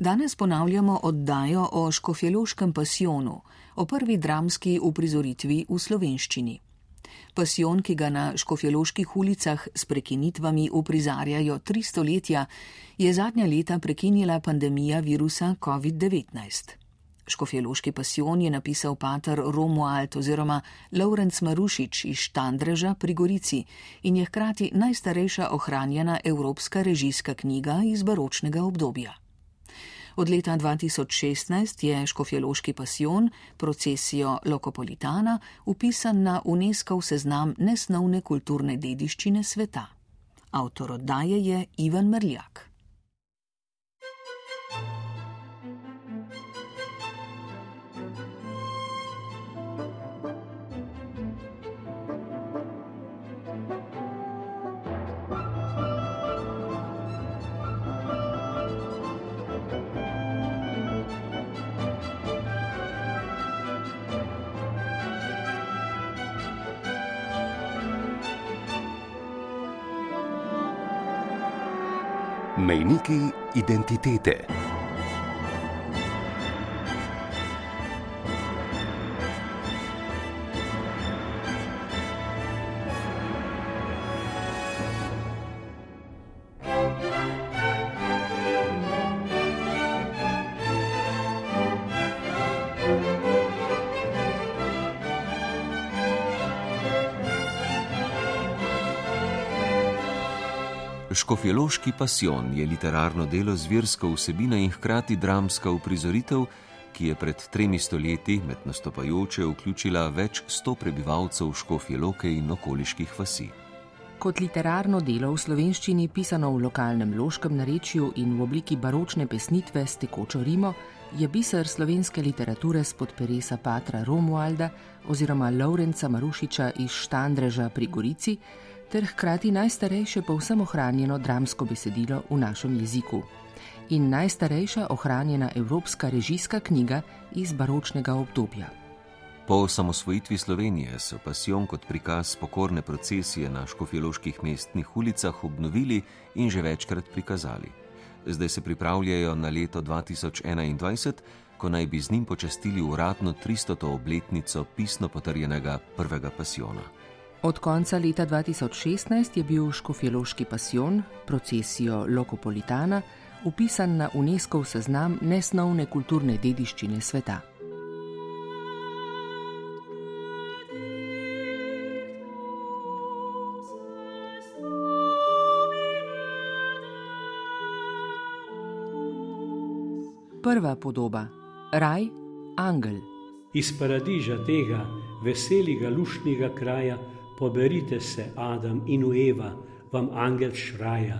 Danes ponavljamo oddajo o škofjeloškem pasijonu, o prvi dramski uprizoritvi v slovenščini. Pasijon, ki ga na škofjeloških ulicah s prekinitvami uprizarjajo tri stoletja, je zadnja leta prekinila pandemija virusa COVID-19. Škofjeloški pasijon je napisal pater Romuald oziroma Laurenc Marušič iz Štandreža pri Gorici in je hkrati najstarejša ohranjena evropska režijska knjiga iz baročnega obdobja. Od leta 2016 je Škofjeloški pasijon, procesijo Lokopolitana, upisan na UNESCO seznam nesnovne kulturne dediščine sveta. Avtor oddaje je Ivan Merljak. Mejniki identitete. Škofjeloški pasion je literarno delo z virsko vsebino in hkrati dramska uprizoritev, ki je pred tremi stoletji med nastopajoče vključila več sto prebivalcev Škofjeloke in okoliških vasi. Kot literarno delo v slovenščini, pisano v lokalnem loškem narečju in v obliki baročne pesnitve s tekočo Rimo, je biser slovenske literature spod peresa Patra Romualda oziroma Laurenca Marušiča iz Štandreža pri Gorici, ter hkrati najstarejše povsem ohranjeno dramsko besedilo v našem jeziku in najstarejša ohranjena evropska režijska knjiga iz baročnega obdobja. Po osamosvojitvi Slovenije so pasijon kot prikaz pokorne procesije na škofjoloških mestnih ulicah obnovili in že večkrat prikazali. Zdaj se pripravljajo na leto 2021, ko naj bi z njim počastili uradno 300. obletnico pisno potrjenega prvega pasijona. Od konca leta 2016 je bil Škofjeloški pasion, procesijo Lokopolitana, upisan na UNESCO seznam nesnovne kulturne dediščine sveta. Prva podoba: Raj, Angel. Iz paradiža tega veselega, lušnega kraja poberite se, Adam in Eva, vam angel šraja.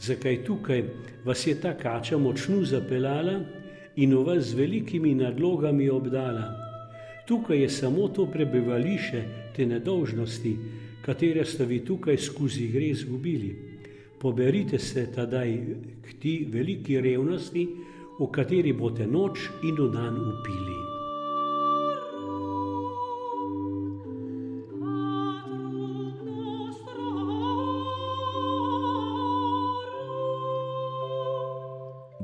Zakaj tukaj vas je ta kača močno zapeljala in vas z velikimi nadlogami obdala? Tukaj je samo to prebivališče te nedolžnosti, katere ste vi tukaj skozi gre izgubili. Poberite se tadaj k ti veliki revnosti, v kateri boste noč in dan upili.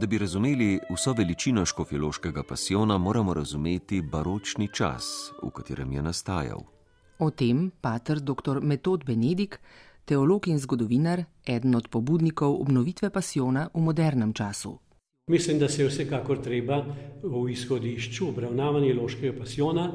Da bi razumeli vso veličino škofjeloškega pasiona, moramo razumeti baročni čas, v katerem je nastajal. O tem pater dr. Metod Benedik, teolog in zgodovinar, eden od pobudnikov obnovitve pasiona v modernem času. Mislim, da se je vsekakor treba v izhodišču obravnavanja loškega pasiona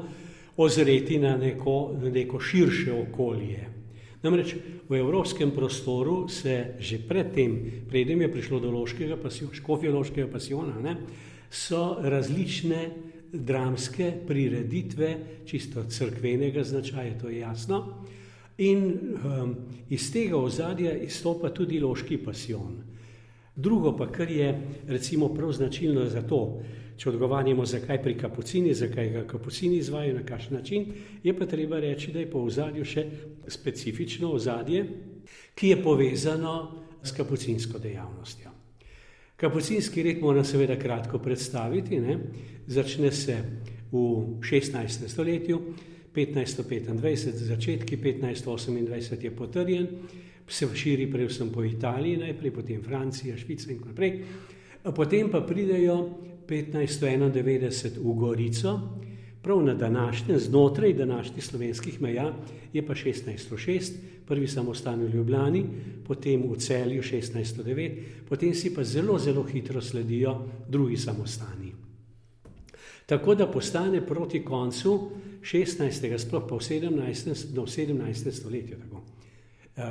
ozreti na neko, na neko širše okolje. Namreč v evropskem prostoru se že predtem, predtem je prišlo do loškega pasiona, škofijološkega pasiona, ne, so različne dramske prireditve, čisto crkvenega značaja, to je jasno. In um, iz tega ozadja izstopa tudi loški pasion. Drugo pa, kar je recimo prav značilno za to, če odgovarjamo, zakaj pri kapucini, zakaj ga kapucini izvajo, na kakšen način, je pa treba reči, da je po ozadju še specifično ozadje, ki je povezano s kapucinsko dejavnostjo. Kapucinski red moramo seveda kratko predstaviti. Ne? Začne se v 16. stoletju, 1525, začetki 1528 je potrjen, se širi predvsem po Italiji, najprej potem Francija, Švica in tako naprej. Potem pa pridejo 1591 v Gorico, prav na današnjem, znotraj današnjih slovenskih meja, je pa 1606, prvi samostan v Ljubljani, potem v celju 1609, potem si pa zelo, zelo hitro sledijo drugi samostani. Tako da postane proti koncu 16. sploh pa v 17. do 17. stoletja, tako,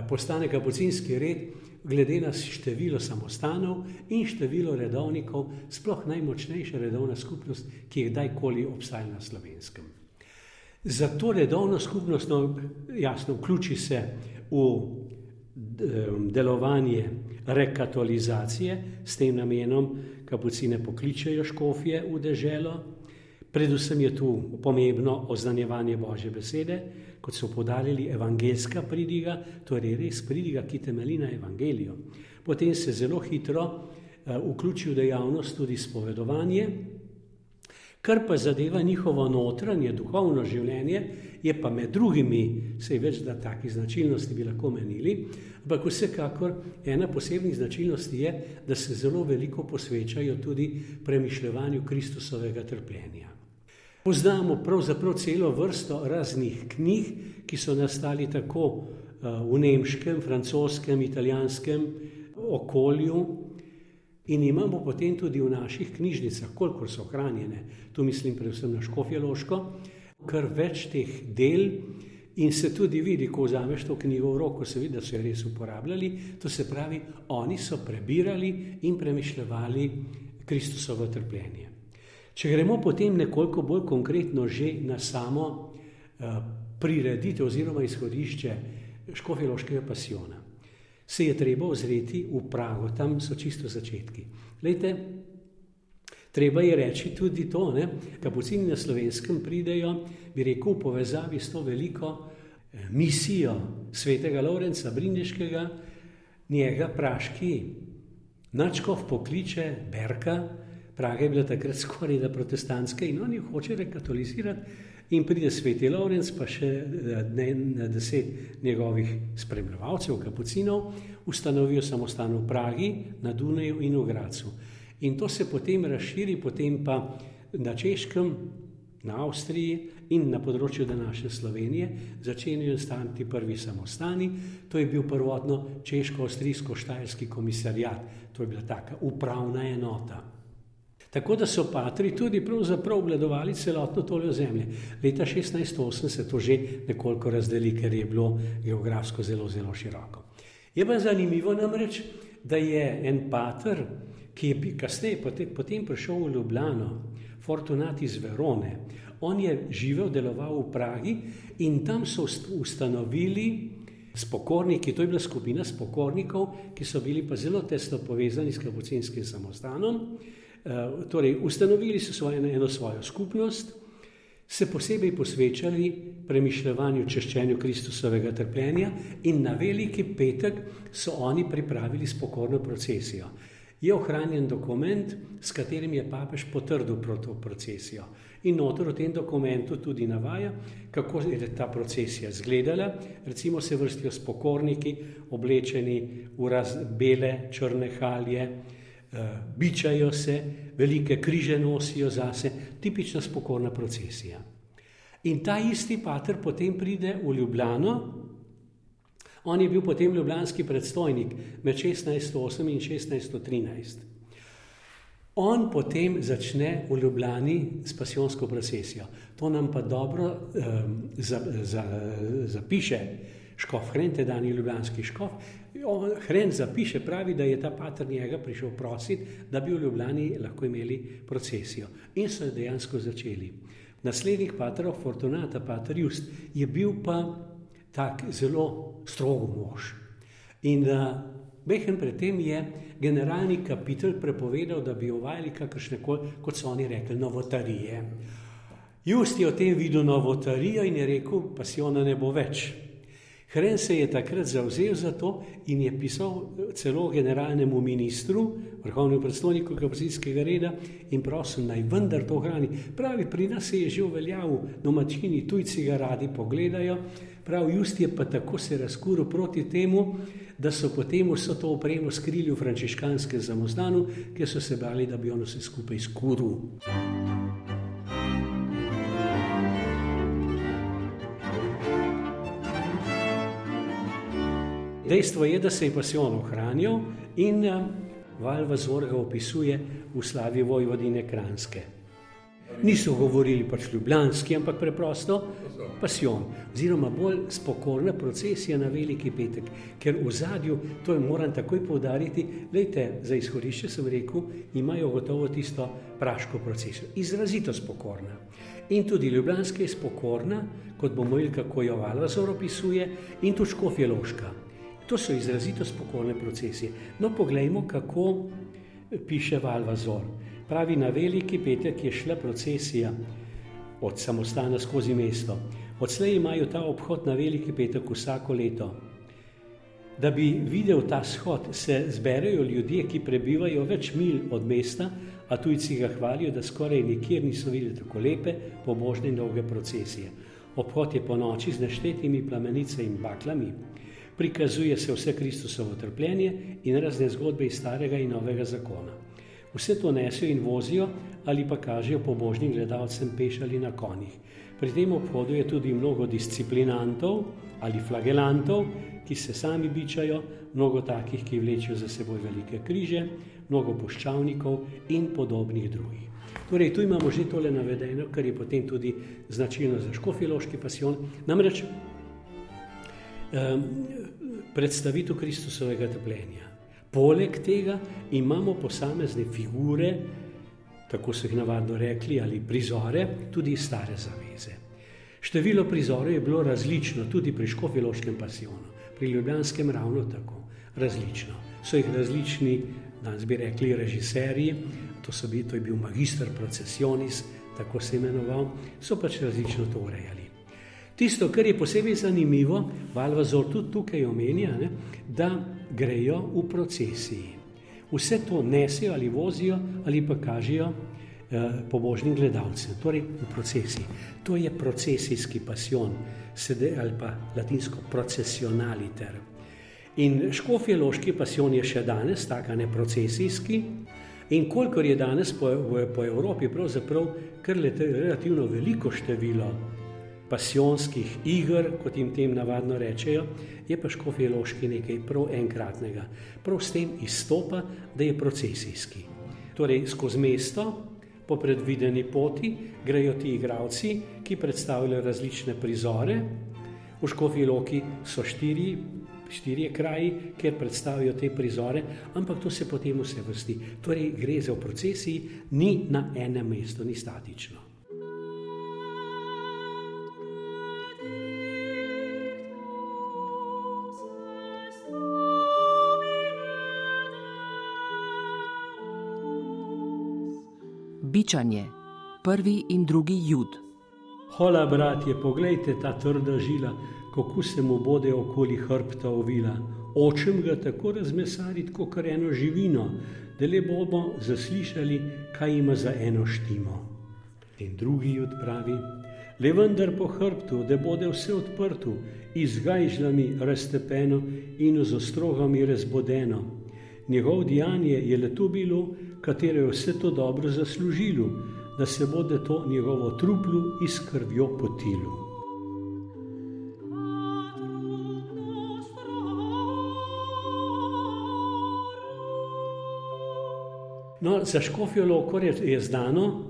postane kapucinski red glede na število samostanov in število redovnikov, sploh najmočnejša redovna skupnost, ki je kdajkoli obstajala na slovenskem. Za to redovno skupnost, no, jasno, vključi se v delovanje rekatolizacije s tem namenom, kapucine pokličejo škofje v deželo, predvsem je tu pomembno oznanjevanje Božje besede, kot so podarili evangelska pridiga, torej res pridiga, ki temelji na evangeliju. Potem se zelo hitro uh, vključi v dejavnost tudi spovedovanje, kar pa zadeva njihovo notranje duhovno življenje, je pa med drugimi, sej več da takih značilnosti bi lahko menili, ampak vsekakor ena posebnih značilnosti je, da se zelo veliko posvečajo tudi premišljevanju Kristusovega trpljenja. Poznamo pravzaprav celo vrsto raznih knjig, ki so nastali tako eh, v nemškem, francoskem, italijanskem okolju, in imamo potem tudi v naših knjižnicah, kolikor so ohranjene, tu mislim predvsem na Škofjeloško, kar več teh del. In se tudi vidi, ko vzameš to knjigo v roko, se vidi, da so jo res uporabljali. To se pravi, oni so prebirali in premišljali Kristusovo trpljenje. Če gremo potem nekoliko bolj konkretno že na samo uh, prireditev oziroma izhodišče škofijološkega pasiona, se je treba ozreti v Prago, tam so čisto začetki. Lejte, treba je reči tudi to, da kapucini na slovenskem pridejo, bi rekel, v povezavi s to veliko eh, misijo svetega Lorenca Brindeškega, njega praški načkov pokliče Berka, Praga je bila takrat skoraj da protestantska in oni hoče rekatolizirati in pride sveti Lorenz, pa še ne, ne deset njegovih spremljevalcev, kapucinov, ustanovijo samostan v Pragi, na Dunaju in v Gracu. In to se potem razširi, potem pa na Češkem, na Avstriji in na področju današnje Slovenije začenjajo staniti prvi samostani. To je bil prvotno češko-avstrijsko-štajerski komisarjat, to je bila taka upravna enota. Tako da so patri tudi pravzaprav obladovali celotno tole zemlje. Leta 1608 se to že nekoliko razdeli, ker je bilo geografsko zelo, zelo široko. Je pa zanimivo namreč, da je en pater, ki je kasneje potem prišel v Ljubljano, Fortunati iz Verone, on je živel, deloval v Pragi in tam so ustanovili spokorniki, to je bila skupina spokornikov, ki so bili pa zelo tesno povezani s kapucinskim samostanom. Eh, torej, ustanovili so svojo, eno svojo skupnost, se posebej posvečali premišljanju češčenju Kristusovega trpljenja in na veliki petek so oni pripravili spokorno procesijo. Je ohranjen dokument, s katerim je papež potrdil to procesijo. In notor v tem dokumentu tudi navaja, kako je ta procesija izgledala. Recimo se vrstijo spokorniki, oblečeni v razbele, črne halje, bičajo se, velike križe nosijo zase, tipična spokorna procesija. In ta isti pater potem pride v Ljubljano. On je bil potem ljubljanski predstojnik med 1608 in 1613. On potem začne v Ljubljani s pasijonsko procesijo. To nam pa dobro um, za, za, zapiše škof Hren, tedajni ljubljanski škof, Hren zapiše, pravi, da je ta pater njega prišel prositi, da bi v Ljubljani lahko imeli procesijo. In so jo dejansko začeli. Naslednik patrov, Fortunata, pater Just, je bil pa tak zelo strog mož. In da Behen predtem je generalni kapitel prepovedal, da bi uvajali kakršne koli, kot so oni rekli, novotarije. Just je o tem videl novotarijo in je rekel, pa si ona ne bo več. Hren se je takrat zauzel za to in je pisal celo generalnemu ministru, vrhovnemu predstavniku kapsijskega reda in prosil naj vendar to hrani. Pravi, pri nas je že uveljavil, domačini tujci ga radi pogledajo. Prav just je pa tako se razkuril proti temu, da so potem vso to opremo skrili v frančiškanskem zamostanu, ker so se bali, da bi ono vse skupaj skuril. Dejstvo je, da se je pasijon ohranil in eh, Valva Zorga opisuje v slavi Vojvodine Kranske. Niso govorili pač ljubljanski, ampak preprosto pasijon, oziroma bolj spokojna procesija na Veliki petek, ker v zadju, to moram takoj povdariti, lejte, za izhodišče sem rekel, imajo gotovo tisto praško procesijo, izrazito spokojna. In tudi ljubljanska je spokojna, kot bomo videli, kako jo Valva Zor opisuje, in tudi Škofje Loška. To so izrazito spokojne procesije. No, poglejmo, kako piše Valvazor. Pravi, na veliki petek je šla procesija od samostana skozi mesto. Odslej imajo ta obhod na veliki petek vsako leto. Da bi videl ta shod, se zberejo ljudje, ki prebivajo več mil od mesta, a tujci ga hvalijo, da skoraj nikjer niso videli tako lepe, pobožne in dolge procesije. Obhod je po noči z neštetimi plamenicami in baklami prikazuje se vse Kristusovo trpljenje in razne zgodbe iz starega in novega zakona. Vse to nesijo in vozijo ali pa kažejo pobožnim gledalcem peš ali na konjih. Pri tem obhodu je tudi mnogo disciplinantov ali flagelantov, ki se sami bičajo, mnogo takih, ki vlečejo za seboj velike križe, mnogo poščavnikov in podobnih drugih. Torej, tu imamo že tole navedeno, kar je potem tudi značilno za škofiloški pasion. Namreč predstavitev Kristusovega trpljenja. Poleg tega imamo posamezne figure, tako so jih navadno rekli, ali prizore, tudi stare zaveze. Število prizorov je bilo različno, tudi pri Škofiloškem pasionu, pri Ljubljanskem ravno tako različno. So jih različni, danes bi rekli, režiserji, to, bili, to je bil magistr procesionis, tako se je imenoval, so pač različno to urejali. Tisto, kar je posebej zanimivo, Valvazor tudi tukaj omenja, ne, da grejo v procesiji. Vse to nesijo ali vozijo ali pa kažejo eh, pobožnim gledalcem, torej v procesiji. To je procesijski pasion, sede, ali pa latinsko procesionaliter. In škofijološki pasion je še danes, tako ne procesijski. In kolikor je danes po, po Evropi, pravzaprav kar relativno veliko število pasijonskih iger, kot jim tem navadno rečejo, je pa škofijološki nekaj prav enkratnega. Prav s tem izstopa, da je procesijski. Torej, skozi mesto, po predvideni poti, grejo ti igravci, ki predstavljajo različne prizore. V škofijiloki so štiri, štiri kraji, kjer predstavijo te prizore, ampak to se potem vse vrsti. Torej, gre za v procesiji, ni na enem mestu, ni statično. Bičanje, prvi in drugi jud. Hola, bratje, poglejte ta trda žila, kako se mu bode okoli hrbta ovila. Očem ga tako razmesariti, kot eno živino, da le bomo zaslišali, kaj ima za eno štimo. In drugi jud pravi: Le vendar po hrbtu, da bode vse odprto, izgajžljami raztepeno in z ostrogami razbodeno. Njegov dejanje je le to bilo, katero je vse to dobro zaslužilo, da se bode to njegovo truplo iz krvjo potilo. No, za škofijo lokor je, je znano,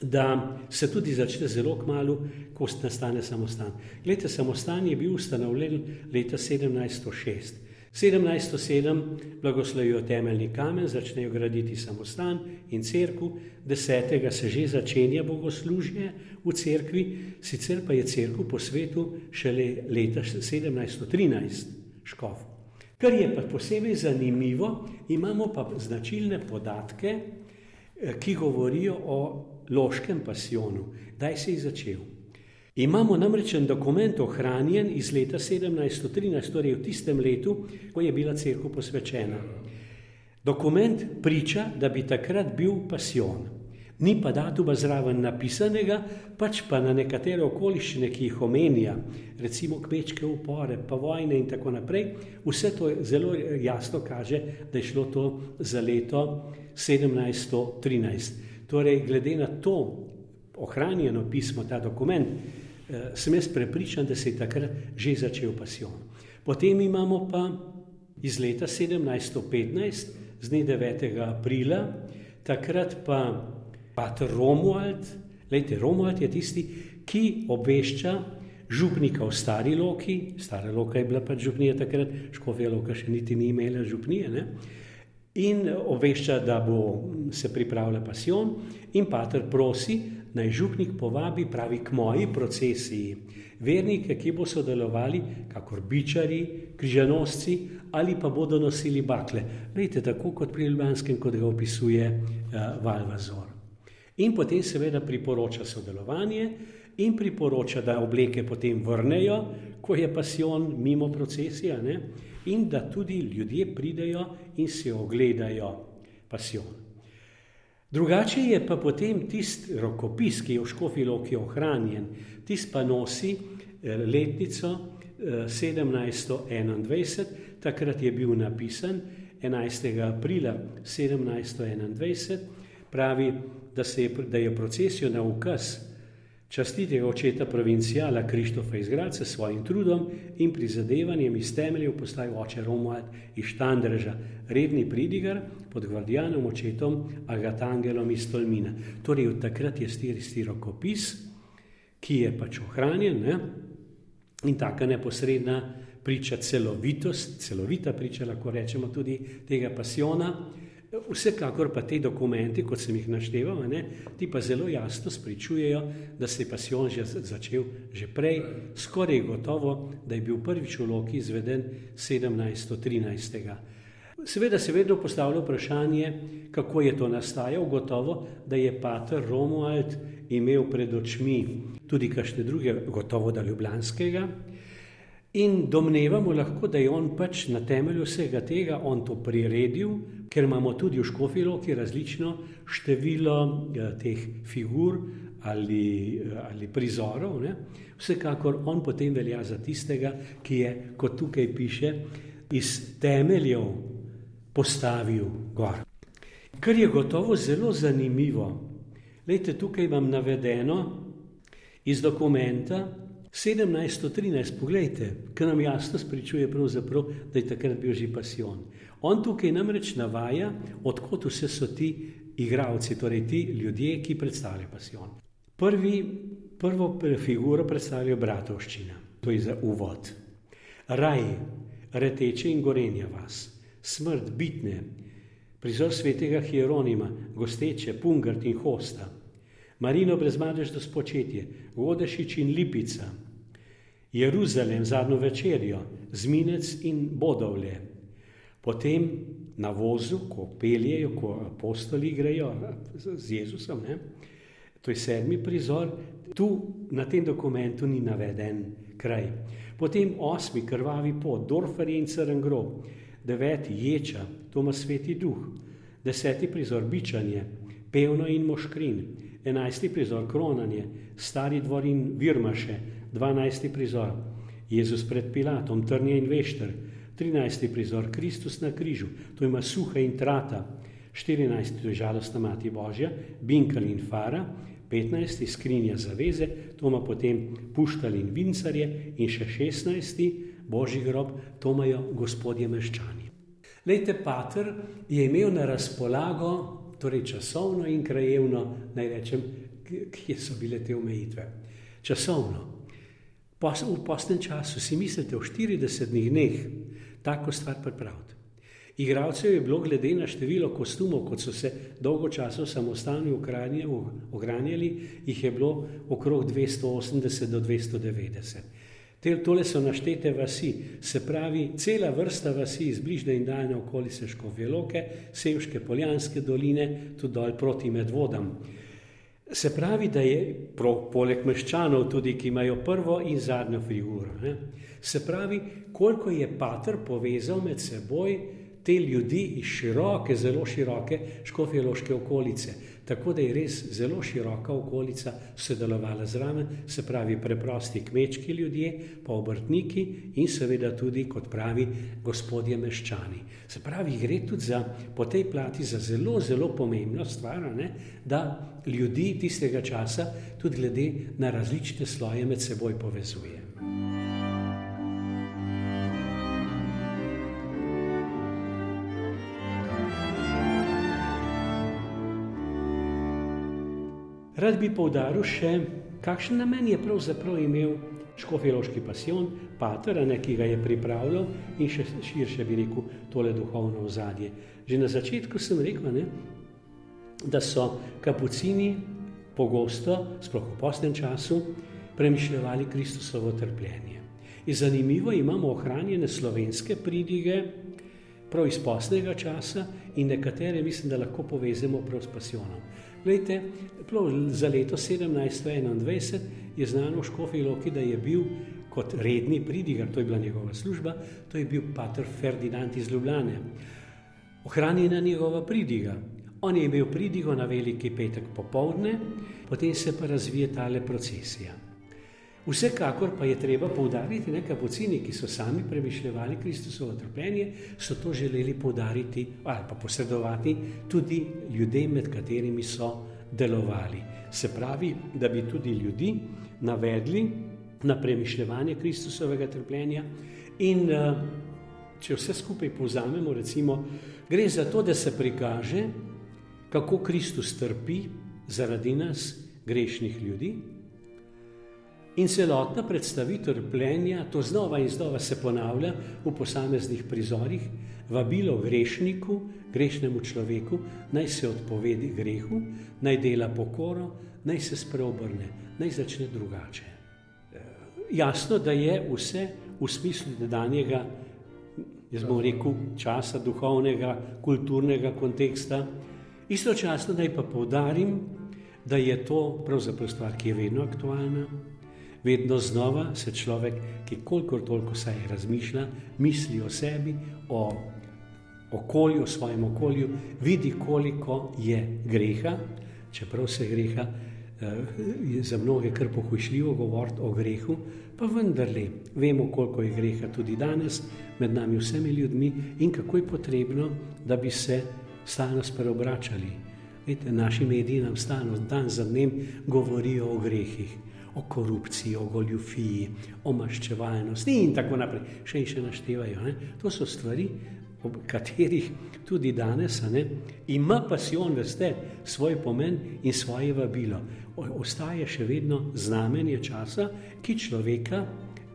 da se tudi začne zelo kmalo, ko nastane samostan. Glede, samostan je bil ustanovljen leta 1706. 1707 blagoslovijo temeljni kamen, začnejo graditi samostan in crkvu, desetega se že začenja bogoslužje v crkvi, sicer pa je crkva po svetu šele leta 1713 škov. Kar je pa posebej zanimivo, imamo pa značilne podatke, eh, ki govorijo o loškem pasijonu. Daj se je začel. Imamo namreč en dokument ohranjen iz leta 1713, torej v tistem letu, ko je bila crkva posvečena. Dokument priča, da bi takrat bil pasion. Ni pa datuma zraven napisanega, pač pa na nekatere okoliščine, ki jih omenja, recimo kmečke upore, pa vojne in tako naprej. Vse to zelo jasno kaže, da je šlo to za leto 1713. Torej, glede na to ohranjeno pismo, ta dokument, sem jaz prepričan, da se je takrat že začel pasion. Potem imamo pa iz leta 1715, z dne 9. aprila, takrat pa Pater Romuald, lejte, Romuald je tisti, ki obvešča župnika v stari loki, stara loka je bila pač župnija takrat, škofja loka še niti ni imela župnije, ne? in obvešča, da bo se pripravlja pasion in Pater prosi, naj župnik povabi pravi k moji procesiji, vernike, ki bo sodelovali, kakor bičari, križanosci ali pa bodo nosili bakle. Lejte, tako kot pri Ljubljanskem, kot ga opisuje uh, Valvazor. In potem seveda priporoča sodelovanje in priporoča, da obleke potem vrnejo, ko je pasion mimo procesija, ne? in da tudi ljudje pridejo in si ogledajo pasion. Drugače je pa potem tisti rokopis, ki je v Škofilu, ki je ohranjen, tisti pa nosi eh, letnico 1721, eh, takrat je bil napisan 11. aprila 1721, pravi, da, je, da je procesijo na ukaz Častitega očeta provincijala Krištofa iz Graca s svojim trudom in prizadevanjem iz temeljev postavil oče Romuald iz Štandreža, redni pridigar pod gvardijanom očetom Agatangelom iz Tolmina. Torej, od takrat je stiri stirokopis, ki je pač ohranjen ne? in taka neposredna priča celovitost, celovita priča, lahko rečemo tudi tega pasiona, Vsekakor pa te dokumenti, kot sem jih našteval, ne, ti pa zelo jasno spričujejo, da se je pasion že začel že prej, skoraj gotovo, da je bil prvič v Loki izveden 1713. Seveda se vedno postavlja vprašanje, kako je to nastajalo. Gotovo, da je pater Romuald imel pred očmi tudi kašte druge, gotovo da ljubljanskega. In domnevamo lahko, da je on pač na temelju vsega tega on to priredil, ker imamo tudi v Škofiloki različno število eh, teh figur ali, eh, ali prizorov. Ne? Vsekakor on potem velja za tistega, ki je, kot tukaj piše, iz temeljev postavil gor. Kar je gotovo zelo zanimivo. Lejte, tukaj imam navedeno iz dokumenta, 1713, pogledajte, ki nam jasno spričuje, da je takrat bil že pasion. On tukaj namreč navaja, odkot vse so ti igravci, torej ti ljudje, ki predstavljajo pasion. Prvi, prvo figuro predstavljajo bratovščina, to je za uvod. Raj, reteče in gorenja vas, smrt, bitne, prizor svetega Hieronima, gosteče, pungart in hosta. Marino brezmadež do spočetje, Vodešič in Lipica, Jeruzalem zadnjo večerjo, Zminec in Bodovlje. Potem na vozu, ko peljejo, ko apostoli grejo z Jezusom, ne? to je sedmi prizor, tu na tem dokumentu ni naveden kraj. Potem osmi krvavi pot, Dorfer in Crn grob, deveti ječa, Toma sveti duh, deseti prizor bičanje, pevno in moškrin, enajsti prizor kronanje, stari dvor in virmaše, dvanajsti prizor, Jezus pred Pilatom, trnje in vešter, trinajsti prizor, Kristus na križu, to ima suha in trata, štirinajsti to je žalostna mati Božja, Binkal in Fara, petnajsti skrinja zaveze, to ima potem puštal in vincarje. In še šestnajsti Božji grob, to imajo gospodje meščani. Lejte, Pater je imel na razpolago torej časovno in krajevno, naj rečem, kje so bile te omejitve. Časovno. V postem času si mislite v 40 dneh tako stvar pripraviti. Igravcev je bilo glede na število kostumov, kot so se dolgo časa samostalni ohranjali, jih je bilo okrog 280 do 290. Te, tole so naštete vasi, se pravi, cela vrsta vasi iz bližnje in daljne okolice Škofje Loke, Sevške, Poljanske doline, tudi dol proti Medvodam. Se pravi, da je poleg meščanov tudi, ki imajo prvo in zadnjo figuro. Ne? Se pravi, koliko je pater povezal med seboj te ljudi iz široke, zelo široke škofijološke okolice. Tako da je res zelo široka okolica sodelovala zraven, se pravi preprosti kmečki ljudje, pa obrtniki in seveda tudi, kot pravi, gospodje meščani. Se pravi, gre tudi za, po tej plati za zelo, zelo pomembno stvar, ne, da ljudi tistega časa tudi glede na različne sloje med seboj povezuje. Rad bi povdaril še, kakšen namen je pravzaprav imel škofijološki pasion, pater, ne, ki ga je pripravljal in še širše bi rekel tole duhovno ozadje. Že na začetku sem rekel, ne, da so kapucini pogosto, sploh v posnem času, premišljali Kristusovo trpljenje. In zanimivo imamo ohranjene slovenske pridige, prav iz posnega časa in nekatere mislim, da lahko povezemo prav s pasionom. Glejte, za leto 1721 je znano v Škofi Loki, da je bil kot redni pridigar, to je bila njegova služba, to je bil pater Ferdinand iz Ljubljane. Ohranjena njegova pridiga. On je imel pridigo na veliki petek popovdne, potem se pa razvije tale procesija. Vsekakor pa je treba poudariti, da kapucini, ki so sami premišljali Kristusovo trpljenje, so to želeli poudariti ali pa posredovati tudi ljudem, med katerimi so delovali. Se pravi, da bi tudi ljudi navedli na premišljanje Kristusovega trpljenja. In eh, če vse skupaj povzamemo, recimo, gre za to, da se prikaže, kako Kristus trpi zaradi nas, grešnih ljudi. In celotna predstavitev trpljenja, to znova in znova se ponavlja v posameznih prizorih, vabilo grešniku, grešnemu človeku, naj se odpovedi grehu, naj dela pokoro, naj se spreobrne, naj začne drugače. Jasno, da je vse v smislu danjega, jaz bom rekel, časa, duhovnega, kulturnega konteksta. Istočasno naj pa poudarim, da je to pravzaprav stvar, ki je vedno aktualna vedno znova se človek, ki kolikor toliko saj razmišlja, misli o sebi, o okolju, o svojem okolju, vidi, koliko je greha, čeprav se greha eh, je za mnoge kar pohujšljivo govoriti o grehu, pa vendarle vemo, koliko je greha tudi danes med nami vsemi ljudmi in kako je potrebno, da bi se stalno spreobračali. Vete, naši mediji nam stalno dan za dnem govorijo o grehih o korupciji, o goljufiji, o maščevalnosti in tako naprej. Še in še naštevajo. Ne? To so stvari, o katerih tudi danes ne, ima pasijon, veste, svoj pomen in svoje vabilo. Ostaje še vedno znamenje časa, ki človeka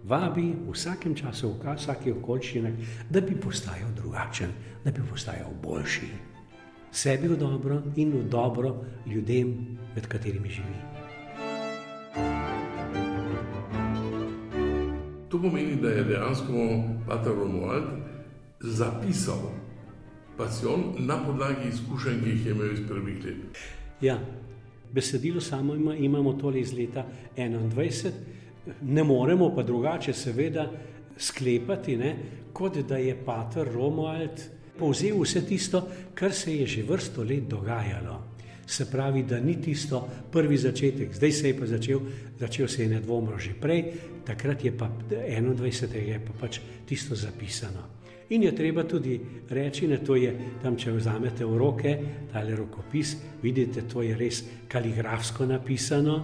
vabi v vsakem času, v vsaki okoliščini, da bi postajal drugačen, da bi postajal boljši. Sebi v dobro in v dobro ljudem, med katerimi živi. To pomeni, da je dejansko Pater Romuald zapisal pasion na podlagi izkušenj, ki jih je imel iz prvih let. Ja, besedilo samo ima, imamo tole iz leta 21, ne moremo pa drugače, seveda, sklepati, ne, kot da je Pater Romuald povzel vse tisto, kar se je že vrsto let dogajalo. Se pravi, da ni tisto prvi začetek, zdaj se je pa začel, začel se je nedvomno že prej, takrat je pa 21. je pa pač tisto zapisano. In je treba tudi reči, da to je tam, če vzamete v roke, tale rokopis, vidite, to je res kaligrafsko napisano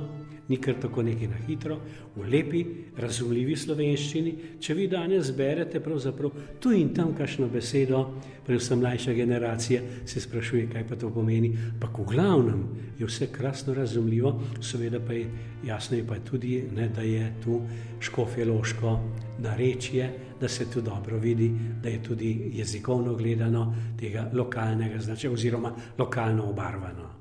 ni kar tako nekaj na hitro, v lepi, razumljivi slovenščini. Če vi danes berete pravzaprav tu in tam kakšno besedo, predvsem mlajša generacija se sprašuje, kaj pa to pomeni. Pa v glavnem je vse krasno razumljivo, seveda pa je jasno je pa tudi, ne, da je tu škofjeloško narečje, da se tu dobro vidi, da je tudi jezikovno gledano tega lokalnega značaja oziroma lokalno obarvano.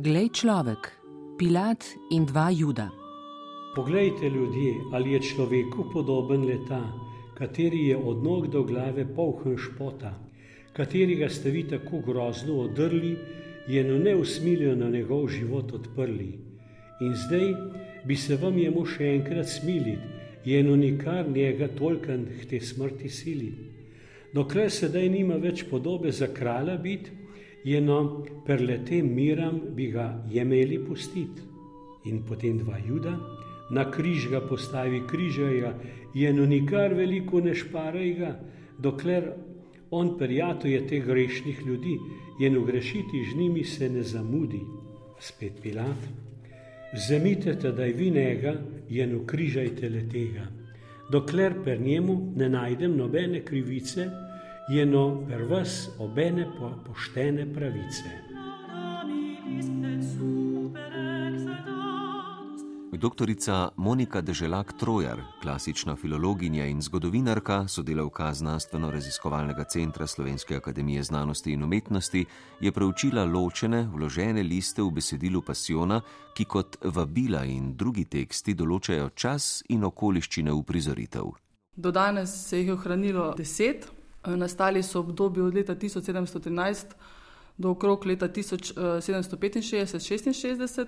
Glej človek, Pilat in dva juda. Poglejte ljudje, ali je človeku podoben leta, kateri je od nog do glave polhen špota, katerega ste vi tako grozno odrli, je no neusmiljeno njegov život odprli. In zdaj bi se vam jemu še enkrat smiliti, je no nikar njega tolkan k te smrti sili. Dokler sedaj nima več podobe za kralja biti, je no per letem miram bi ga jemeli pustiti. In potem dva juda, na križ ga postavi križaja, je no nikar veliko ne šparaj ga, dokler on prijatelj teh grešnih ljudi, je no grešiti z njimi se ne zamudi. Spet Pilat, vzemite tedaj vi njega, je no križajte le tega. Dokler per njemu ne najdem nobene krivice, je no per vas obene po poštene pravice. Doktorica Monika Deželak Trojar, klasična filologinja in zgodovinarka, sodelavka Znanstveno-raziskovalnega centra Slovenske akademije znanosti in umetnosti, je preučila ločene, vložene liste v besedilu Pasiona, ki kot vabila in drugi teksti določajo čas in okoliščine uprizoritev. Do danes se jih je ohranilo deset, nastali so v obdobju od leta 1713 do okrog leta 1765-66.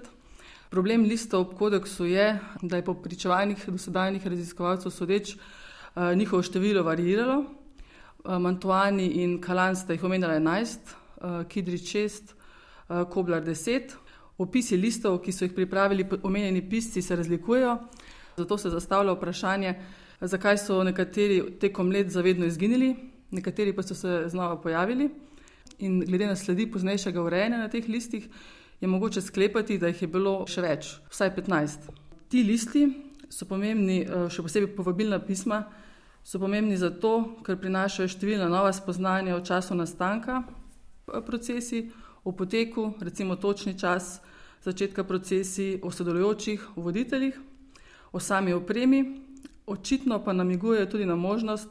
Problem lista ob kodeksu je, da je po pričevanjih dosedajnih raziskovalcev sodeč eh, njihovo število variralo. Eh, Mantuani in Kalan sta jih omenjala 11, eh, Kidrič 6, Koblar 10. Opisi listov, ki so jih pripravili omenjeni pisci, se razlikujejo, zato se zastavlja vprašanje, zakaj so nekateri tekom let zavedno izginili, nekateri pa so se znova pojavili. In glede na sledi poznejšega urejanja na teh listih, je mogoče sklepati, da jih je bilo še več, vsaj 15. Ti listi so pomembni, eh, še posebej povabilna pisma, so pomembni zato, ker prinašajo številna nova spoznanja o času nastanka eh, procesi, o poteku, recimo točni čas začetka procesi, o sodelujočih, o voditeljih, o sami opremi, očitno pa namigujejo tudi na možnost,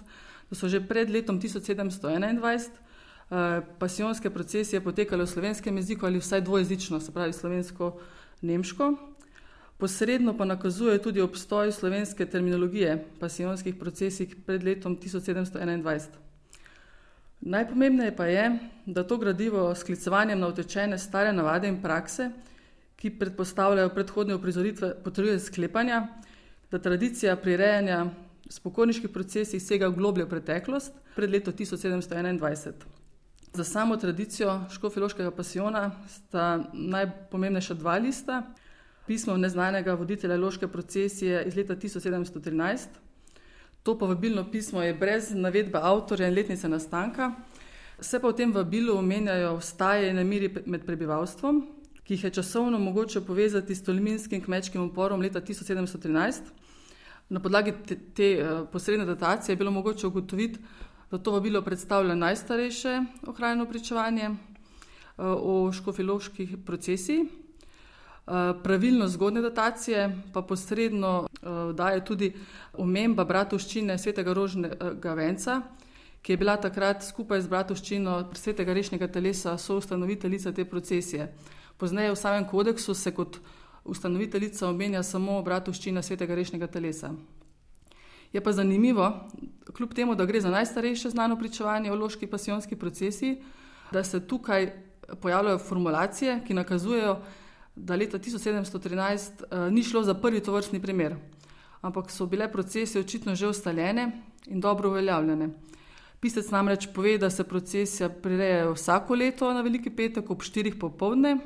da so že pred letom 1721 Eh, pasijonske procesije potekale v slovenskem jeziku ali vsaj dvojezično, se pravi slovensko-nemško. Posredno pa nakazuje tudi obstoj slovenske terminologije pasijonskih procesij pred letom 1721. Najpomembneje pa je, da to gradivo s klicevanjem na utečene stare navade in prakse, ki predpostavljajo predhodne uprizoritve, potrjuje sklepanja, da tradicija prirejanja spokojniških procesij sega v globljo preteklost pred leto 1721. Za samo tradicijo škofiloškega pasijona sta najpomembnejša dva lista. Pismo neznanega voditelja loške procesije iz leta 1713. To povabilno pismo je brez navedbe avtorja in letnice nastanka. Se pa v tem vabilu omenjajo vstaje in nemiri med prebivalstvom, ki jih je časovno mogoče povezati s tolminskim kmečkim uporom leta 1713. Na podlagi te, te eh, posredne datacije je bilo mogoče ugotoviti, da to vabilo predstavlja najstarejše ohranjeno pričevanje eh, o škofiloških procesih. Eh, pravilno zgodne datacije pa posredno daje tudi omemba bratovščine svetega Rožnega Venca, ki je bila takrat skupaj z bratovščino svetega rešnjega telesa soustanoviteljica te procesije. Pozneje v samem kodeksu se kot ustanoviteljica omenja samo bratovščina svetega rešnjega telesa. Je pa zanimivo, kljub temu, da gre za najstarejše znano pričevanje o loški pasijonski procesi, da se tukaj pojavljajo formulacije, ki nakazujejo, da leta 1713 uh, eh, ni šlo za prvi tovrstni primer, ampak so bile procese očitno že ustaljene in dobro uveljavljene. Pisec namreč pove, da se procesija prirejajo vsako leto na Veliki petek ob 4 popovdne,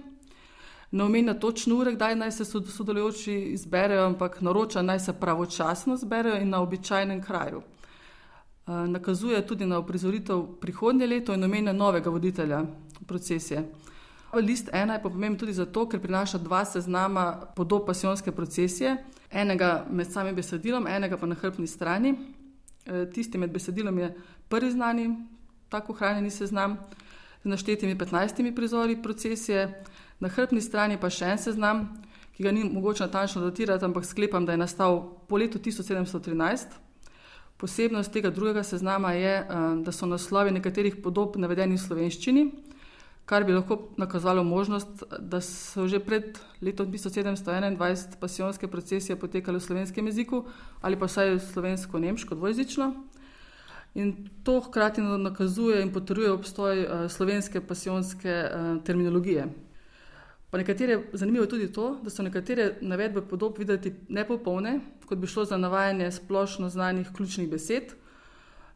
ne omenja točno ure, kdaj naj se sodelujoči izberejo, ampak naroča naj se pravočasno zberejo in na običajnem kraju. Eh, nakazuje tudi na uprizoritev prihodnje leto in omenja novega voditelja procesije. List ena je pa pomemben tudi zato, ker prinaša dva seznama podob pasijonske procesije, enega med samim besedilom, enega pa na hrbni strani. Eh, tisti med besedilom je prvi znani, tako hranjeni seznam, z naštetimi 15 prizori procesije. Na hrbni strani pa še en seznam, ki ga ni mogoče natančno datirati, ampak sklepam, da je nastal po letu 1713. Posebnost tega drugega seznama je, eh, da so naslovi nekaterih podob navedeni v slovenščini, kar bi lahko nakazalo možnost, da so že pred letom 1721 pasijonske procesije potekale v slovenskem jeziku ali pa vsaj slovensko-nemško dvojezično. In to hkrati nakazuje in potrjuje obstoj uh, slovenske pasijonske uh, terminologije. Pa nekatere, zanimivo je tudi to, da so nekatere navedbe podob videti nepopolne, kot bi šlo za navajanje splošno znanih ključnih besed.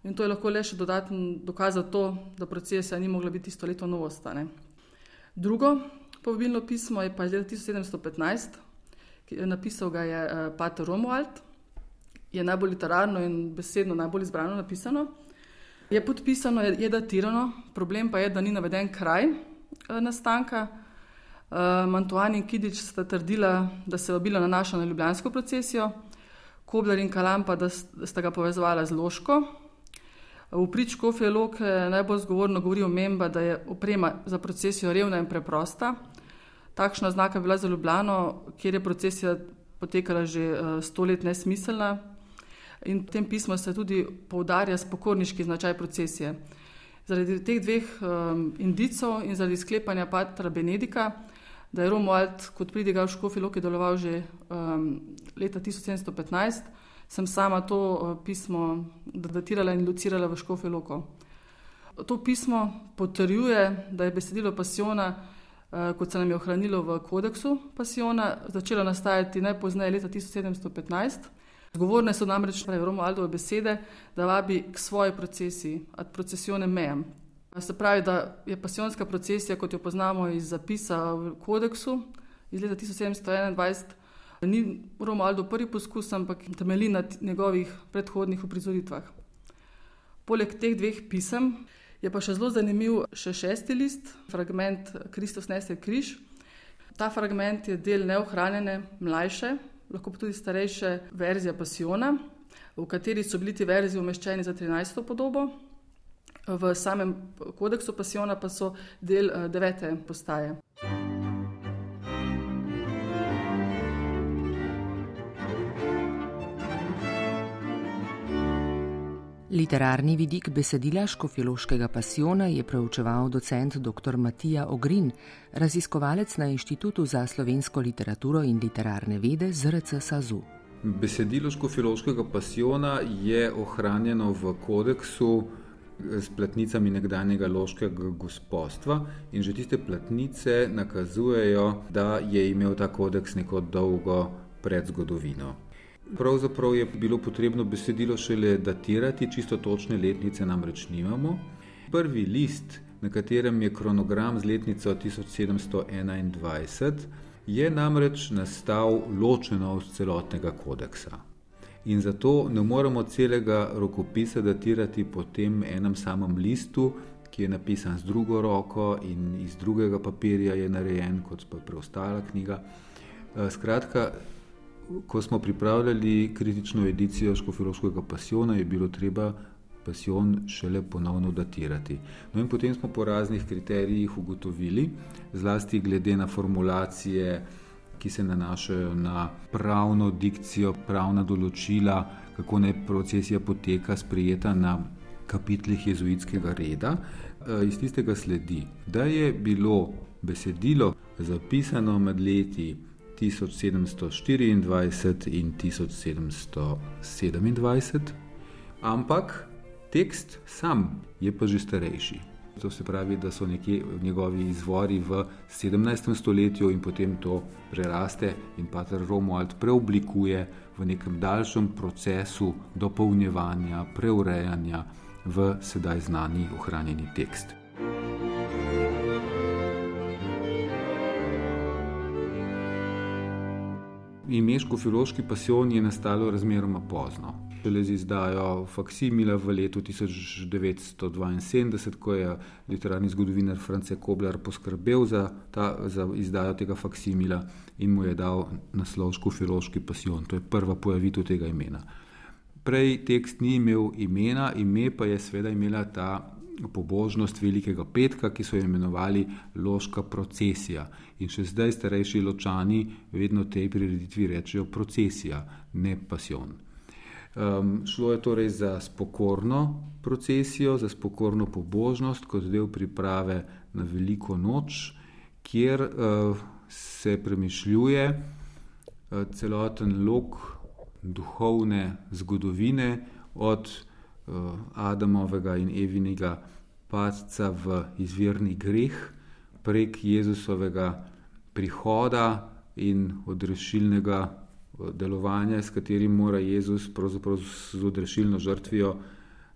In to je lahko le še dodaten dokaz za to, da procesija ni mogla biti isto leto novost. Drugo povabilno pismo je pa iz leta 1715, ki je napisal ga je uh, Pater Romuald, je najbolj literarno in besedno najbolj izbrano napisano. Je podpisano, je, je datirano, problem pa je, da ni naveden kraj uh, nastanka. Mantuan in Kidič sta trdila, da se je obila nanaša na ljubljansko procesijo, Kobler in Kalam pa, da sta ga povezovala z Loško. V prič Kofje Loke najbolj zgovorno govori o Memba, da je oprema za procesijo revna in preprosta. Takšna znaka je bila za Ljubljano, kjer je procesija potekala že uh, sto let nesmiselna. In v tem pismu se tudi poudarja spokorniški značaj procesije. Zaradi teh dveh um, indicov in zaradi sklepanja Patra Benedika da je Romuald kot pridigal v Škofi Loki deloval že um, leta 1715, sem sama to uh, pismo datirala in lucirala v Škofi Loko. To pismo potrjuje, da je besedilo pasiona, uh, kot se nam je ohranilo v kodeksu pasiona, začelo nastajati najpozneje leta 1715. Zgovorne so namreč Romualdove besede, da vabi k svoji procesi, ad procesionem mejem, Se pravi, da je pasijonska procesija, kot jo poznamo iz zapisa v kodeksu iz leta 1721, ni Romualdo prvi poskus, ampak temelji na njegovih predhodnih uprizoritvah. Poleg teh dveh pisem je pa še zelo zanimiv še šesti list, fragment Kristus nese križ. Ta fragment je del neohranjene, mlajše, lahko pa tudi starejše verzije pasijona, v kateri so bili ti verziji umeščeni za 13. podobo v samem kodeksu pasijona pa so del uh, devete postaje. Literarni vidik besedila škofjološkega pasijona je preučeval docent dr. Matija Ogrin, raziskovalec na Inštitutu za slovensko literaturo in literarne vede ZRC SAZU. Besedilo škofjološkega pasijona je ohranjeno v kodeksu s platnicami nekdanjega loškega gospodstva in že tiste platnice nakazujejo, da je imel ta kodeks neko dolgo predzgodovino. Pravzaprav je bilo potrebno besedilo šele datirati, čisto točne letnice namreč nimamo. Prvi list, na katerem je kronogram z letnico 1721, je namreč nastal ločeno od celotnega kodeksa in zato ne moremo celega rokopisa datirati po tem enem samem listu, ki je napisan z drugo roko in iz drugega papirja je narejen, kot pa preostala knjiga. Eh, skratka, ko smo pripravljali kritično edicijo Škofirovskega pasiona, je bilo treba pasion šele ponovno datirati. No in potem smo po raznih kriterijih ugotovili, zlasti glede na formulacije, ki se nanašajo na pravno dikcijo, pravna določila, kako naj procesija poteka, sprijeta na kapitlih jezuitskega reda. E, iz tistega sledi, da je bilo besedilo zapisano med leti 1724 in 1727, ampak tekst sam je pa že starejši. To se pravi, da so nekje njegovi izvori v 17. stoletju in potem to preraste in Pater Romuald preoblikuje v nekem daljšem procesu dopolnjevanja, preurejanja v sedaj znani ohranjeni tekst. Imeško filološki pasion je nastalo razmeroma pozno šele z izdajo Faksimila v letu 1972, ko je literarni zgodovinar France Kobler poskrbel za, ta, za izdajo tega Faksimila in mu je dal naslov Škofiloški pasion. To je prva pojavitev tega imena. Prej tekst ni imel imena, ime pa je seveda imela ta pobožnost velikega petka, ki so jo imenovali loška procesija. In še zdaj starejši ločani vedno tej prireditvi rečejo procesija, ne pasion. Um, šlo je torej za spokorno procesijo, za spokorno pobožnost, kot del priprave na veliko noč, kjer uh, se premišljuje uh, celoten lok duhovne zgodovine od uh, Adamovega in Evinega padca v izvirni greh prek Jezusovega prihoda in odrešilnega delovanja, s katerim mora Jezus z odrešilno žrtvijo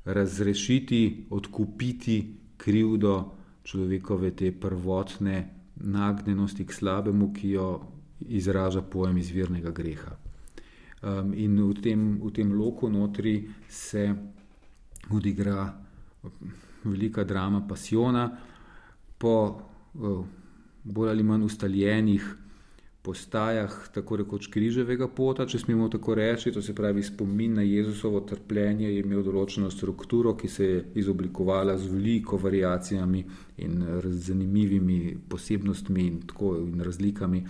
razrešiti, odkupiti krivdo človekove te prvotne nagnjenosti k slabemu, ki jo izraža pojem izvirnega greha. Um, in v tem, v tem loku notri se odigra velika drama pasiona po uh, bolj ali manj ustaljenih postajah, tako rekoč križevega pota, če smemo tako reči, to se pravi spomin na Jezusovo trpljenje, je imel določeno strukturo, ki se je izoblikovala z veliko variacijami in zanimivimi posebnostmi in, tako, in razlikami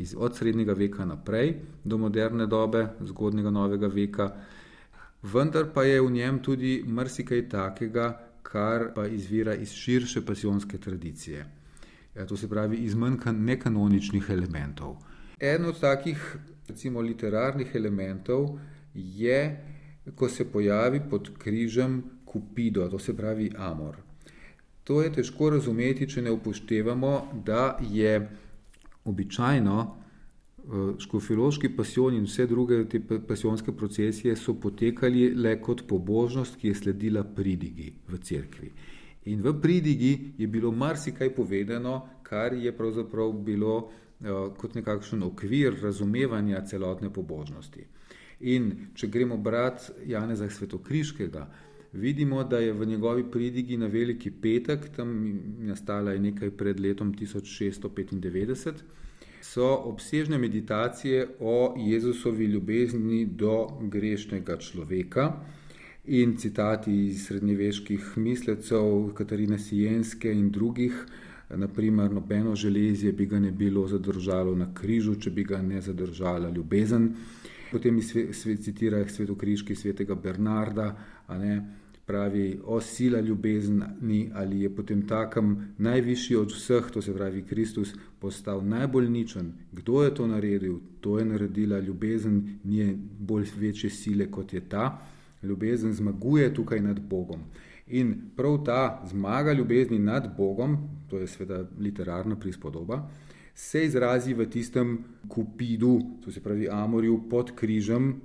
iz, od srednjega veka naprej do moderne dobe, zgodnega novega veka. Vendar pa je v njem tudi marsikaj takega, kar pa izvira iz širše pasijonske tradicije. Ja, to se pravi iz manj nekanoničnih elementov. En od takih, recimo, literarnih elementov je, ko se pojavi pod križem Kupido, to se pravi Amor. To je težko razumeti, če ne upoštevamo, da je običajno eh, škofiloški pasion in vse druge te pasionske procesije so potekali le kot pobožnost, ki je sledila pridigi v cerkvi. In v pridigi je bilo marsikaj povedano, kar je pravzaprav bilo uh, kot nekakšen okvir razumevanja celotne pobožnosti. In če gremo brati Janeza Svetokriškega, vidimo, da je v njegovi pridigi na Veliki petek, tam nastala je nekaj pred letom 1695, so obsežne meditacije o Jezusovi ljubezni do grešnega človeka in citati iz srednjeveških mislecev Katarine Sijenske in drugih, naprimer, nobeno železje bi ga ne bilo zadržalo na križu, če bi ga ne zadržala ljubezen. Potem svet citira svetokriški svetega Bernarda, ne, pravi o sila ljubezni ali je potem takem najvišji od vseh, to se pravi Kristus, postal najbolj ničen. Kdo je to naredil? To je naredila ljubezen, nije bolj večje sile kot je ta ljubezen zmaguje tukaj nad Bogom. In prav ta zmaga ljubezni nad Bogom, to je seveda literarna prispodoba, se izrazi v tistem kupidu, to se pravi Amorju pod križem,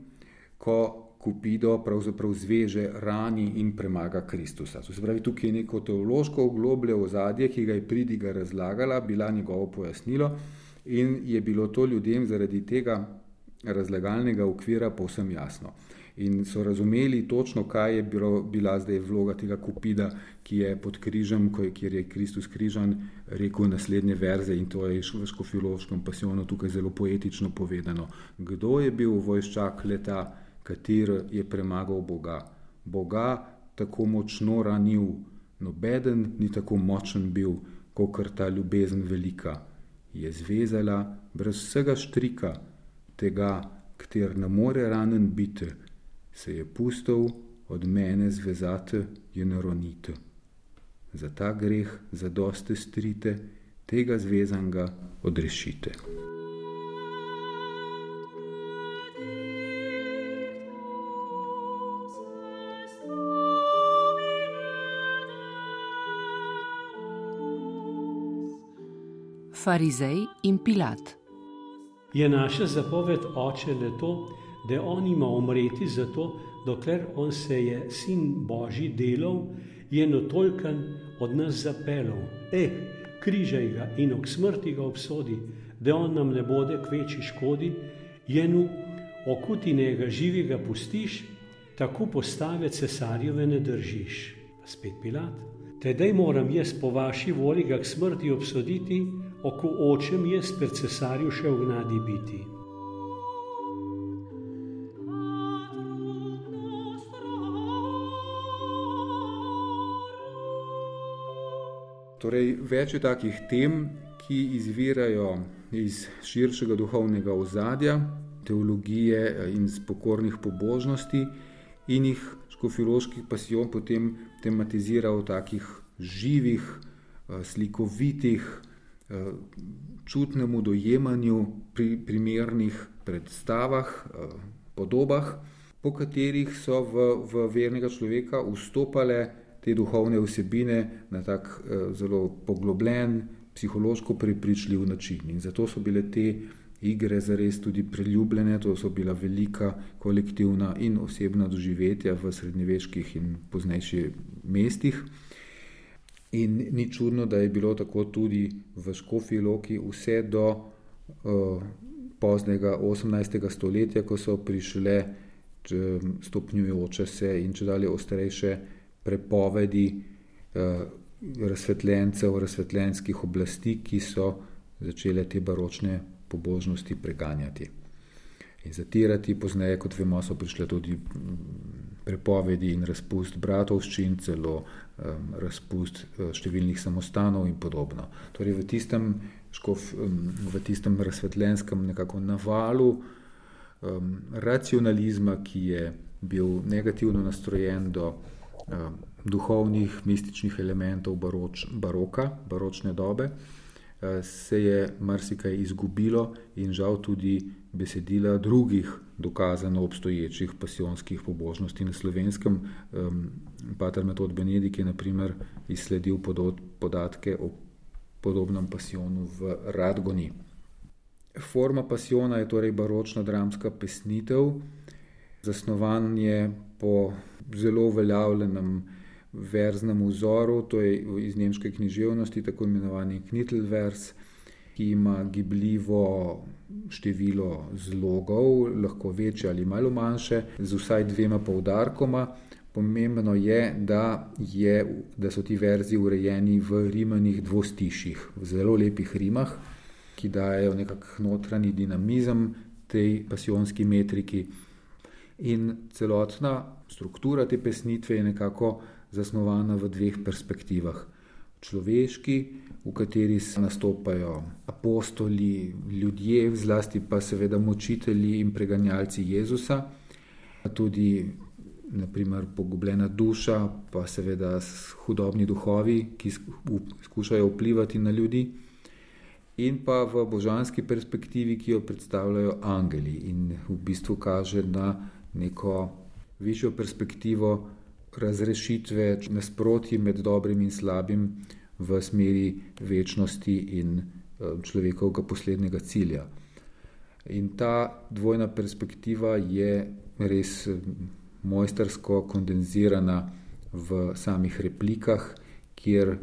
ko kupido pravzaprav zveže rani in premaga Kristusa. To se pravi, tukaj je neko teološko ogloblje ozadje, ki ga je pridiga razlagala, bila njegovo pojasnilo in je bilo to ljudem zaradi tega razlagalnega okvira povsem jasno in so razumeli točno, kaj je bilo, bila zdaj vloga tega kupida, ki je pod križem, kjer je Kristus križan, rekel naslednje verze in to je v škofilološkem pasionu tukaj zelo poetično povedano. Kdo je bil vojščak leta, kater je premagal Boga? Boga tako močno ranil, nobeden ni tako močen bil, kot ta ljubezen velika. Je zvezala brez vsega štrika tega, kter ne more ranen biti, se je pustil od mene zvezate je naronite. Za ta greh, za doste strite, tega zvezanga odrešite. Farizej in Pilat. Je naša zapoved oče le to, da on ima umreti zato, dokler on se je sin Božji delal, je notolkan od nas zapeljal. Eh, križaj ga in ok smrti ga obsodi, da on nam ne bode k večji škodi, jenu okutinega živega pustiš, tako postave cesarjeve ne držiš. Spet pilat. Tedaj moram jaz po vaši volji ga k smrti obsoditi, oko očem jaz pred cesarju še v gnadi biti. Torej, več je takih tem, ki izvirajo iz širšega duhovnega ozadja teologije in spokornih pobožnosti, in jih škofiloški pasijon potem tematizira v takih živih, slikovitih, čutnemu dojemanju pri primernih predstavah, podobah, po katerih so v, v vernega človeka vstopale te duhovne vsebine na tak zelo poglobljen, psihološko prepričljiv način. In zato so bile te igre zares tudi priljubljene, to so bila velika kolektivna in osebna doživetja v srednjeveških in poznejših mestih. In ni čudno, da je bilo tako tudi v Škofiji Loki vse do uh, poznega 18. stoletja, ko so prišle stopnjujoče se in če dalje ostrejše prepovedi uh, razsvetljencev, razsvetljenskih oblasti, ki so začele te baročne pobožnosti preganjati in zatirati. Pozneje, kot vemo, so prišle tudi prepovedi in razpust bratovščin, celo um, razpust uh, številnih samostanov in podobno. Torej, v tistem, škof, um, v tistem razsvetljenskem nekako navalu um, racionalizma, ki je bil negativno nastrojen do duhovnih, mističnih elementov baroč, baroka, baročne dobe, uh, se je marsikaj izgubilo in žal tudi besedila drugih dokazano obstoječih pasijonskih pobožnosti na slovenskem. Um, Pater Metod Benedik je naprimer izsledil podatke o podobnem pasijonu v Radgoni. Forma pasijona je torej baročna dramska pesnitev, zasnovan je po zelo uveljavljenem verznem vzoru, to je iz nemške književnosti, tako imenovani Knittelvers, ki ima gibljivo število zlogov, lahko večje ali malo manjše, z vsaj dvema poudarkoma. Pomembno je da, je, da so ti verzi urejeni v rimenih dvostišjih, v zelo lepih rimah, ki dajo nekakšen notranji dinamizem tej pasijonski metriki. In celotna struktura te pesnitve je nekako zasnovana v dveh perspektivah. Človeški, v kateri se nastopajo apostoli, ljudje, zlasti pa seveda močitelji in preganjalci Jezusa, tudi naprimer pogubljena duša, pa seveda hudobni duhovi, ki skušajo vplivati na ljudi, in pa v božanski perspektivi, ki jo predstavljajo angeli in v bistvu kaže na neko višjo perspektivo razrešitve nasprotji med dobrim in slabim v smeri večnosti in eh, človekovega poslednjega cilja. In ta dvojna perspektiva je res eh, mojstersko kondenzirana v samih replikah, kjer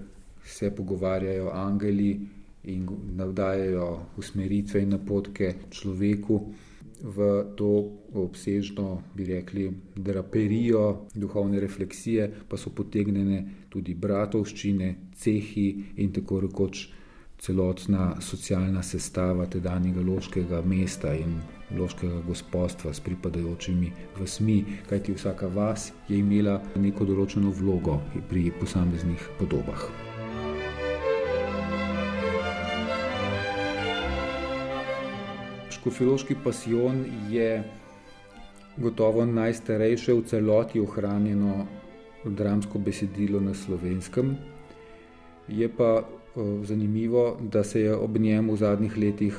se pogovarjajo angeli in navdajajo usmeritve in napotke človeku v to obsežno, bi rekli, draperijo duhovne refleksije, pa so potegnjene tudi bratovščine, cehi in tako rekoč celotna socialna sestava tedanjega loškega mesta in loškega gospodstva s pripadajočimi vsmi, kajti vsaka vas je imela neko določeno vlogo pri posameznih podobah. Škofiloški pasijon je gotovo najstarejše v celoti ohranjeno dramsko besedilo na slovenskem. Je pa zanimivo, da se je ob njem v zadnjih letih,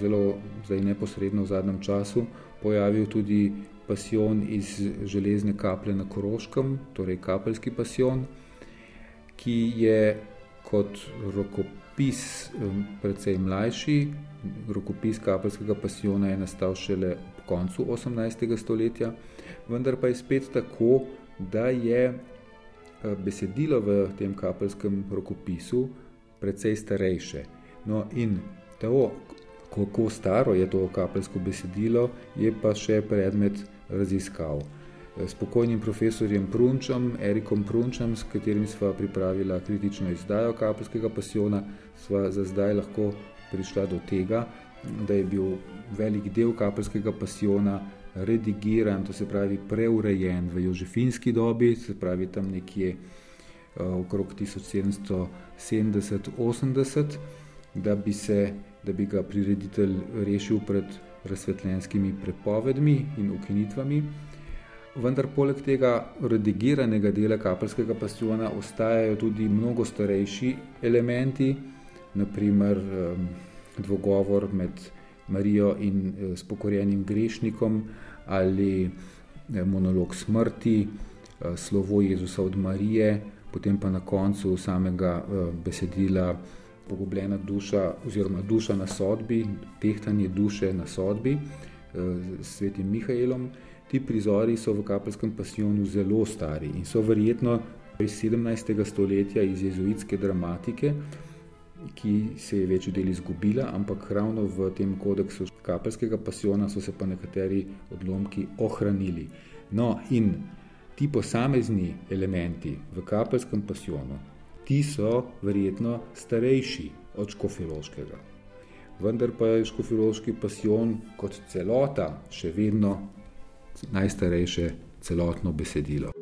zelo zdaj neposredno v zadnjem času, pojavil tudi pasijon iz železne kaple na Koroškem, torej kapelski pasijon, ki je kot rokopis precej mlajši, rokopis kapelskega pasijona je nastal šele ob koncu 18. stoletja, vendar pa je spet tako, da je eh, besedilo v tem kapelskem rokopisu precej starejše. No in to, kako staro je to kapelsko besedilo, je pa še predmet raziskav. S pokojnim profesorjem Prunčem, Erikom Prunčem, s katerim sva pripravila kritično izdajo kapelskega pasijona, sva za zdaj lahko prišla do tega, da je bil velik del kapelskega pasijona redigiran, to se pravi preurejen v Jožefinski dobi, se pravi tam nekje uh, okrog 1770-80, da, da bi ga prireditelj rešil pred razsvetljenskimi prepovedmi in ukinitvami. Vendar poleg tega redigiranega dela kapelskega pasiona ostajajo tudi mnogo starejši elementi, naprimer dvogovor med Marijo in eh, spokorjenim grešnikom ali eh, monolog smrti, eh, slovo Jezusa od Marije, potem pa na koncu samega besedila pogubljena duša oziroma duša na sodbi, tehtanje duše na sodbi s svetim Mihajlom. Ti prizori so v kapelskem pasionu zelo stari in so verjetno iz 17. stoletja iz jezuitske dramatike, ki se je večji del izgubila, ampak ravno v tem kodeksu kapelskega pasiona so se pa nekateri odlomki ohranili. No, in ti posamezni elementi v kapelskem pasionu, ti so verjetno starejši od škofiloškega. Vendar pa je škofiloški pasion kot celota še vedno najstarejše celotno besedilo.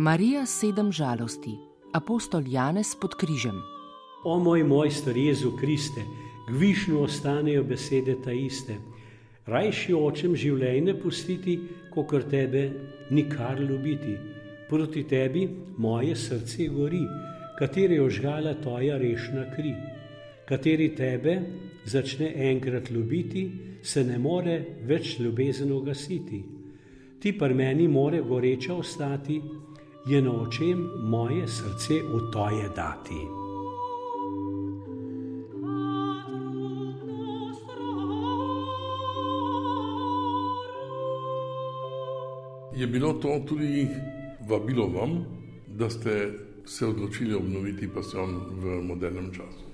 Marija sedem žalosti, apostol Janez pod križem. O moj moj stari Jezu Kriste, gvišno ostanejo besede ta iste. Rajši očem življenje pustiti, kot tebe nikar ljubiti. Proti tebi moje srce gori, kateri je ožgala tvoja rešna kri. Kateri tebe začne enkrat ljubiti, se ne more več ljubezen ugasiti. Ti pa meni more goreča ostati, je na očem moje srce v toje dati. Je bilo to tudi vabilo vam, da ste se odločili obnoviti pasion v modernem času?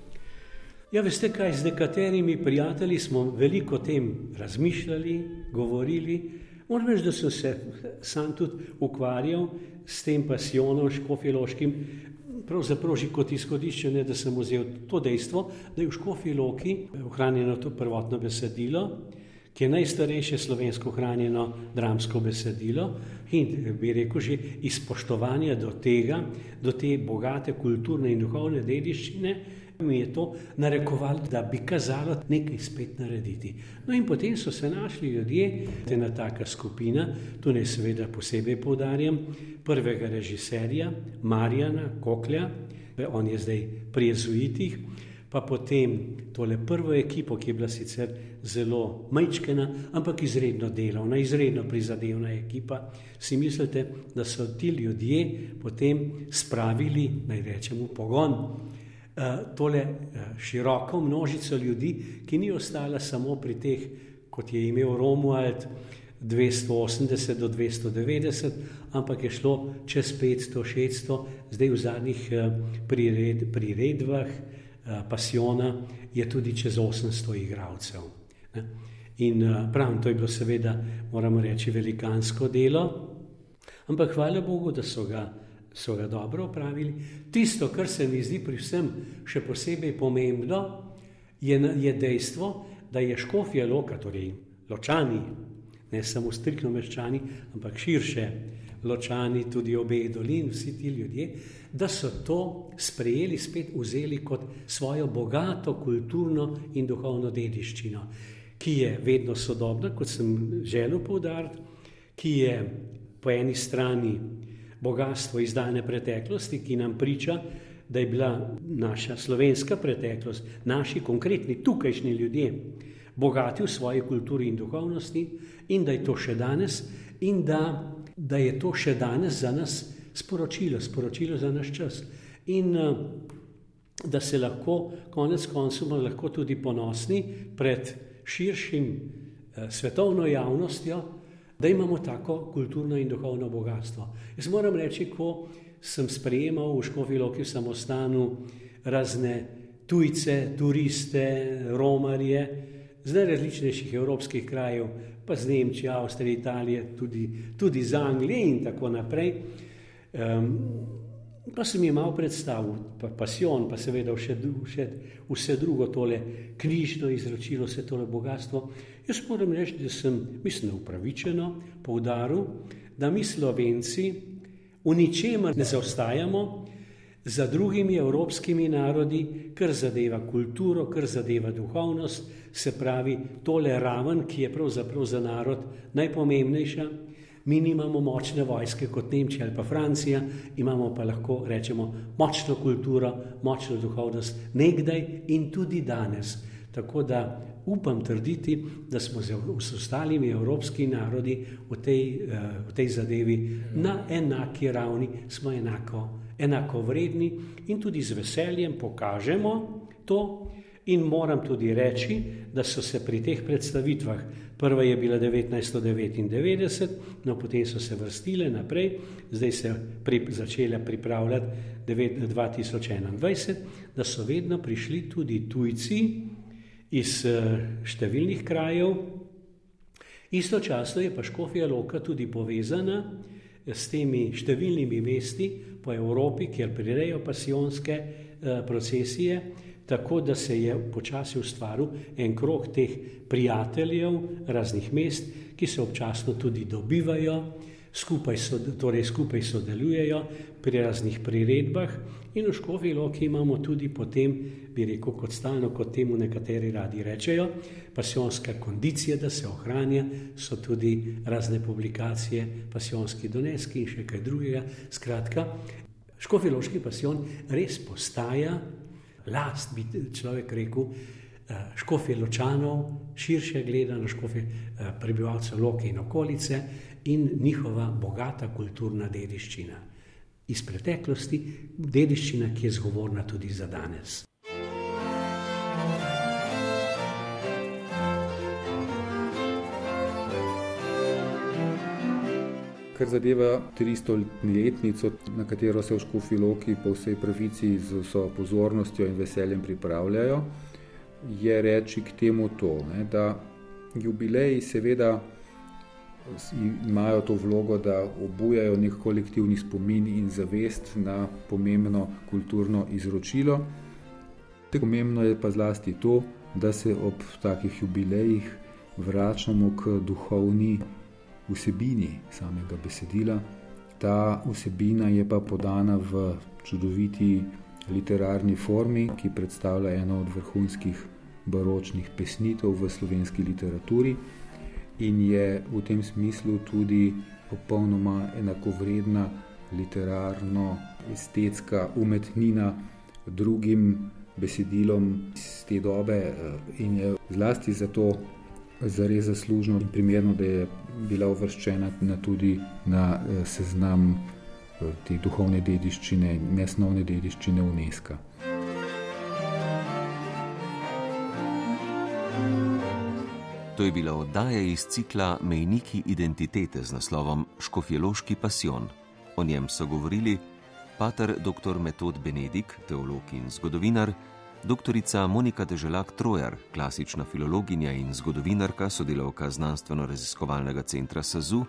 Ja, veste kaj, z nekaterimi prijatelji smo veliko o tem razmišljali, govorili. Moram reči, da sem se sam tudi ukvarjal s tem pasijonom škofiloškim, pravzaprav že kot izhodišče, ne, da sem vzel to dejstvo, da je v škofiloki ohranjeno to prvotno besedilo, ki je najstarejše slovensko ohranjeno dramsko besedilo in bi rekel že izpoštovanje do tega, do te bogate kulturne in duhovne dediščine, mi je to narekovalo, da bi kazalo nekaj spet narediti. No in potem so se našli ljudje, ena taka skupina, tu ne seveda posebej poudarjam, prvega režiserja Marjana Koklja, on je zdaj pri jezuitih, pa potem tole prvo ekipo, ki je bila sicer zelo majčkena, ampak izredno delovna, izredno prizadevna ekipa. Si mislite, da so ti ljudje potem spravili, naj rečemo, pogon tole eh, široko množico ljudi, ki ni ostala samo pri teh, kot je imel Romuald 280 do 290, ampak je šlo čez 500, 600, zdaj v zadnjih eh, prired, priredbah Pasiona je tudi čez 800 igralcev. In pravim, to je bilo seveda, moramo reči, velikansko delo, ampak hvala Bogu, da so ga so ga dobro opravili. Tisto, kar se mi zdi pri vsem še posebej pomembno, je, je dejstvo, da je škofija loka, torej ločani, ne samo striktno meščani, ampak širše ločani, tudi obe dolini, vsi ti ljudje, da so to sprejeli, spet vzeli kot svojo bogato kulturno in duhovno dediščino, ki je vedno sodobna, kot sem želel poudariti, ki je po eni strani bogatstvo izdane preteklosti, ki nam priča, da je bila naša slovenska preteklost, naši konkretni tukajšnji ljudje, bogati v svoji kulturi in duhovnosti, in da je to še danes, in da, da je to še danes za nas sporočilo, sporočilo za naš čas. In eh, da se lahko, konec koncev, lahko tudi ponosni pred širšim eh, svetovno javnostjo, da imamo tako kulturno in duhovno bogatstvo. Jaz moram reči, ko sem sprejemal v Škofiloki v samostanu razne tujce, turiste, romarje z najrazličnejših evropskih krajev, pa z Nemčije, Avstrije, Italije, tudi, tudi z Anglije in tako naprej. Um, pa sem jim malo predstavil, pa pasion, pa seveda še vse drugo tole knjižno izročilo, vse tole bogatstvo. Jaz moram reči, da sem, mislim, upravičeno poudaril, da mi Slovenci v ničemer ne zaostajamo za drugimi evropskimi narodi, kar zadeva kulturo, kar zadeva duhovnost, se pravi, tole raven, ki je pravzaprav za narod najpomembnejša. Mi nimamo močne vojske kot Nemčija ali pa Francija, imamo pa lahko rečemo močno kulturo, močno duhovnost, nekdaj in tudi danes. Tako da upam trditi, da smo z ostalimi evropskimi narodi v tej, eh, v tej zadevi na enaki ravni, smo enako, enako vredni in tudi z veseljem pokažemo to. In moram tudi reči, da so se pri teh predstavitvah, prva je bila 1999, no potem so se vrstile naprej, zdaj se pri, začela pripravljati 2021, da so vedno prišli tudi tujci iz eh, številnih krajev. Istočasno je pa Škofija Loka tudi povezana s temi številnimi mesti po Evropi, kjer prirejo pasijonske eh, procesije tako da se je počasi ustvaril en krog teh prijateljev raznih mest, ki se občasno tudi dobivajo, skupaj, so, torej skupaj sodelujejo pri raznih priredbah in v Škofi Loki imamo tudi potem, bi rekel, kot stalno, kot temu nekateri radi rečejo, pasijonska kondicija, da se ohranja, so tudi razne publikacije, pasijonski doneski in še kaj drugega. Skratka, Škofiloški pasijon res postaja last, bi človek rekel, eh, škofje ločanov, širše gledano škofje eh, prebivalcev Loke in okolice in njihova bogata kulturna dediščina. Iz preteklosti, dediščina, ki je zgovorna tudi za danes. kar zadeva 300-letnico, na katero se v Škofiloki po vsej pravici z vso pozornostjo in veseljem pripravljajo, je reči k temu to, ne, da jubileji seveda imajo to vlogo, da obujajo nek kolektivni spomin in zavest na pomembno kulturno izročilo. Pomembno je pa zlasti to, da se ob takih jubilejih vračamo k duhovni vsebini samega besedila. Ta vsebina je pa podana v čudoviti literarni formi, ki predstavlja eno od vrhunskih baročnih pesnitev v slovenski literaturi in je v tem smislu tudi popolnoma enakovredna literarno-estetska umetnina drugim besedilom iz te dobe eh, in je zlasti zato zares zaslužno in primerno, da je bila uvrščena na tudi na eh, seznam eh, te duhovne dediščine, nesnovne dediščine UNESCO. To je bila oddaja iz cikla Mejniki identitete z naslovom Škofjeloški pasion. O njem so govorili pater dr. Metod Benedik, teolog in zgodovinar, Doktorica Monika Deželak Trojar, klasična filologinja in zgodovinarka, sodelavka znanstveno-raziskovalnega centra SAZU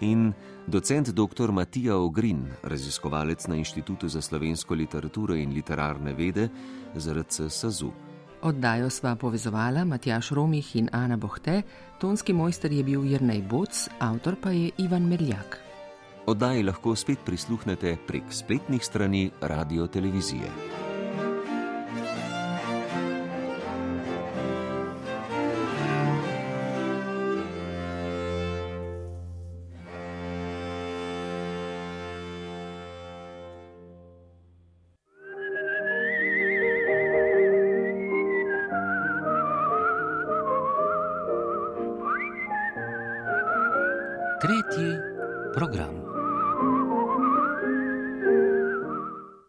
in docent dr. Matija Ogrin, raziskovalec na Inštitutu za slovensko literaturo in literarne vede ZRC SAZU. Oddajo sva povezovala Matjaš Romih in Ana Bohte, tonski mojster je bil Jrnej Boc, avtor pa je Ivan Merljak. Oddaji lahko spet prisluhnete prek spletnih strani radio televizije.